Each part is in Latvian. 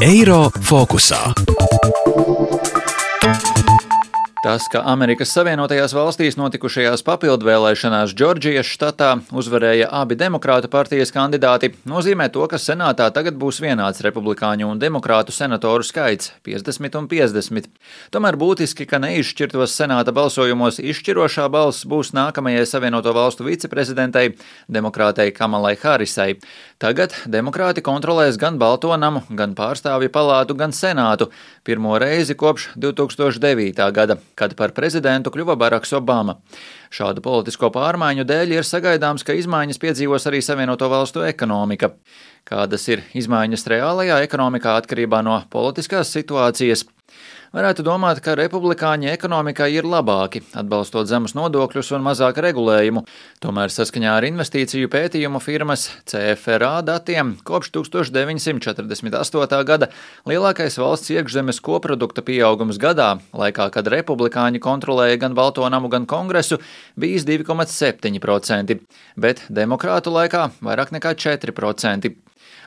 Eiro fokusā. Tas, ka Amerikas Savienotajās valstīs notikušajās papildvēlēšanās Džordžijas štatā uzvarēja abi demokrātu partijas kandidāti, nozīmē to, ka senātā tagad būs vienāds republikāņu un demokrātu senatoru skaits - 50 un 50. Tomēr būtiski, ka neizšķirtos senāta balsojumos izšķirošā balss būs nākamajai Savienoto valstu viceprezidentei, demokrātei Kamalai Harisai. Tagad demokrāti kontrolēs gan Balto namu, gan pārstāvju palātu, gan senātu pirmo reizi kopš 2009. gada kad par prezidentu kļuva Baraks Obama. Šādu politisko pārmaiņu dēļ ir sagaidāms, ka izmaiņas piedzīvos arī Savienoto valstu ekonomika. Kādas ir izmaiņas reālajā ekonomikā atkarībā no politiskās situācijas? Varētu domāt, ka republikāņi ekonomikai ir labāki, atbalstot zemus nodokļus un mazāk regulējumu. Tomēr saskaņā ar investīciju pētījumu firmas CFRA datiem kopš 1948. gada lielākais valsts iekšzemes koprodukta pieaugums gadā, laikā, kad republikāņi kontrolēja gan Balto namu, gan kongresu, bijis 2,7%, bet demokrātu laikā vairāk nekā 4%.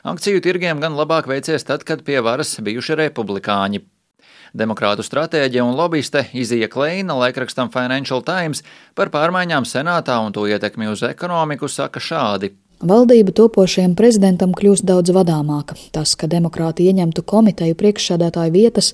Akciju tirgiem gan labāk veicies tad, kad pie varas bijuši republikāņi. Demokrātu stratēģe un lobbyiste Izija Kleina laikrakstam Financial Times par pārmaiņām senātā un to ietekmi uz ekonomiku saka šādi. Valdība topošajam prezidentam kļūst daudz vadāmāka. Tas, ka demokrāti ieņemtu komiteju priekšsēdētāju vietas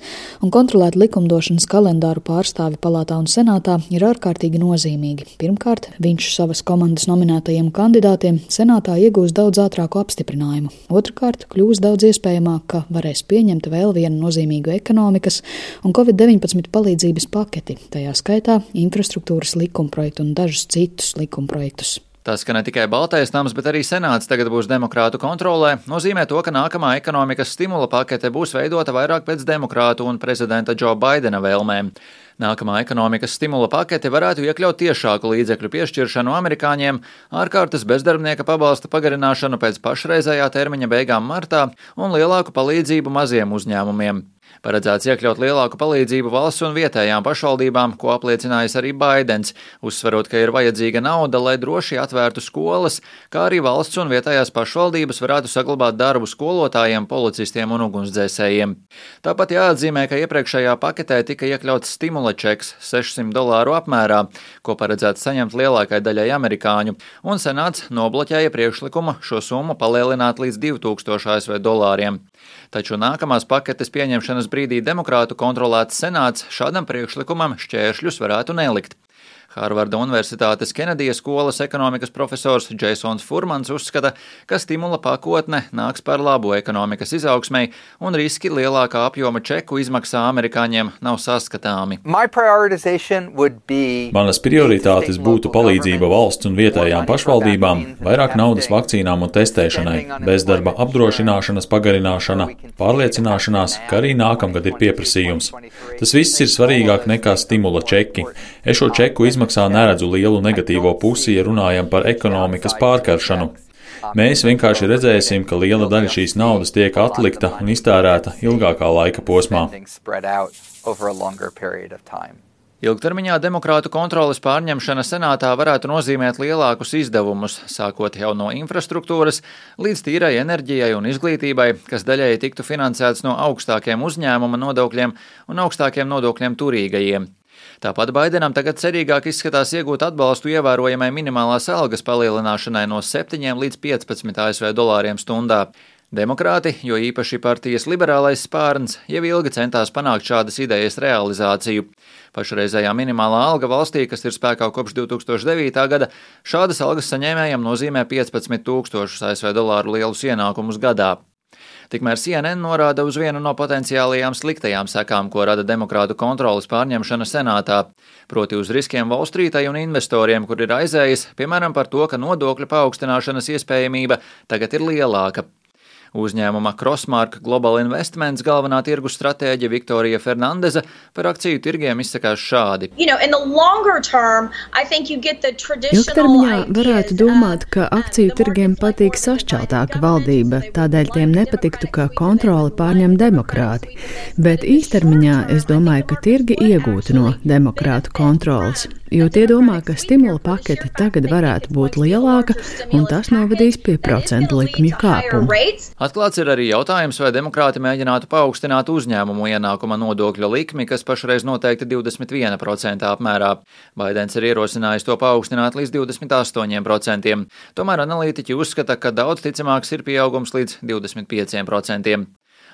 un kontrolētu likumdošanas kalendāru pārstāvi palātā un senātā, ir ārkārtīgi nozīmīgi. Pirmkārt, viņš savas komandas nominētajiem kandidātiem senātā iegūs daudz ātrāku apstiprinājumu. Otrakārt, kļūs daudz iespējamāk, ka varēs pieņemt vēl vienu nozīmīgu ekonomikas un Covid-19 palīdzības paketi, tajā skaitā infrastruktūras likumprojektu un dažus citus likumprojektus. Tas, ka ne tikai Baltais nams, bet arī Senāts tagad būs demokrātu kontrolē, nozīmē to, ka nākamā ekonomikas stimula pakete būs veidota vairāk pēc demokrātu un prezidenta Džo Baidena vēlmēm. Nākamā ekonomikas stimula pakete varētu iekļaut tiešāku līdzekļu piešķiršanu amerikāņiem, ārkārtas bezdarbnieka pabalsta pagarināšanu pēc pašreizējā termiņa beigām martā un lielāku palīdzību maziem uzņēmumiem. Paredzēts iekļaut lielāku palīdzību valsts un vietējām pašvaldībām, ko apliecinājis arī Baidens, uzsverot, ka ir vajadzīga nauda, lai droši atvērtu skolas, kā arī valsts un vietējās pašvaldības varētu saglabāt darbu skolotājiem, policistiem un ugunsdzēsējiem. Tāpat jāatzīmē, ka iepriekšējā paketē tika iekļauts stimula čeks 600 dolāru apmērā, ko paredzēts saņemt lielākai daļai amerikāņu, un senāts nobloķēja priekšlikumu šo summu palielināt līdz 2000 ASV dolāriem. Taču nākamās paketes pieņemšanas brīdī demokrātu kontrolēts senāts šādam priekšlikumam šķēršļus varētu nelikt. Hārvarda Universitātes Kenedija skolas ekonomikas profesors Jasons Furmans uzskata, ka stimula pakotne nāks par labu ekonomikas izaugsmai un riski lielākā apjoma čeku izmaksā amerikāņiem nav saskatāmi. Manas prioritātes būtu palīdzība valsts un vietējām pašvaldībām, vairāk naudas vakcīnām un testēšanai, bezdarba apdrošināšanas pagarināšana, pārliecināšanās, ka arī nākamgad ir pieprasījums. Tas viss ir svarīgāk nekā stimula čeki. Es šo čeku izmaksu izmaksā neredzu lielu negatīvo pusi, ja runājam par ekonomikas pārkaršanu. Mēs vienkārši redzēsim, ka liela daļa šīs naudas tiek atlikta un iztērēta ilgākā laika posmā. Ilgtermiņā demokrātu kontroles pārņemšana senātā varētu nozīmēt lielākus izdevumus, sākot jau no infrastruktūras līdz tīrai enerģijai un izglītībai, kas daļēji tiktu finansēts no augstākiem uzņēmuma nodokļiem un augstākiem nodokļiem turīgajiem. Tāpat Baidenam tagad cerīgāk izskatās iegūt atbalstu ievērojamai minimālās algas palielināšanai no 7 līdz 15 ASV dolāriem stundā. Demokrāti, jo īpaši partijas liberālais spārns, jau ilgi centās panākt šādas idejas realizāciju. Pašreizējā minimālā alga valstī, kas ir spēkā kopš 2009. gada, šādas algas saņēmējiem nozīmē 15 tūkstošus ASV dolāru lielus ienākumus gadā. Tikmēr CNN norāda uz vienu no potenciālajām sliktajām sekām, ko rada demokrātu kontrolas pārņemšana senātā, proti uz riskiem Wallstreetai un investoriem, kur ir aizējis, piemēram, par to, ka nodokļu paaugstināšanas iespējamība tagad ir lielāka. Uzņēmuma Crossmark Global Investments galvenā tirgus stratēģe Viktorija Fernandeze par akciju tirgiem izsakās šādi. You know, term, Ilgtermiņā varētu domāt, ka akciju tirgiem patīk sašķeltāka valdība, tādēļ tiem nepatiktu, ka kontroli pārņem demokrāti. Bet īstermiņā es domāju, ka tirgi iegūtu no demokrātu kontrolas, jo tie domā, ka stimula pakete tagad varētu būt lielāka un tas novadīs pie procentu likmju kāpuma. Atklāts ir arī jautājums, vai demokrāti mēģinātu paaugstināt uzņēmumu ienākuma nodokļa likmi, kas pašreiz noteikti 21% apmērā. Baidens ir ierosinājis to paaugstināt līdz 28%. Tomēr analītiķi uzskata, ka daudz ticamāks ir pieaugums līdz 25%.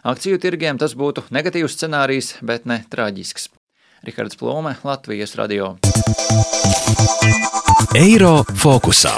Akciju tirgiem tas būtu negatīvs scenārijs, bet ne traģisks. Rihards Plūme, Latvijas radio. Eiro fokusā.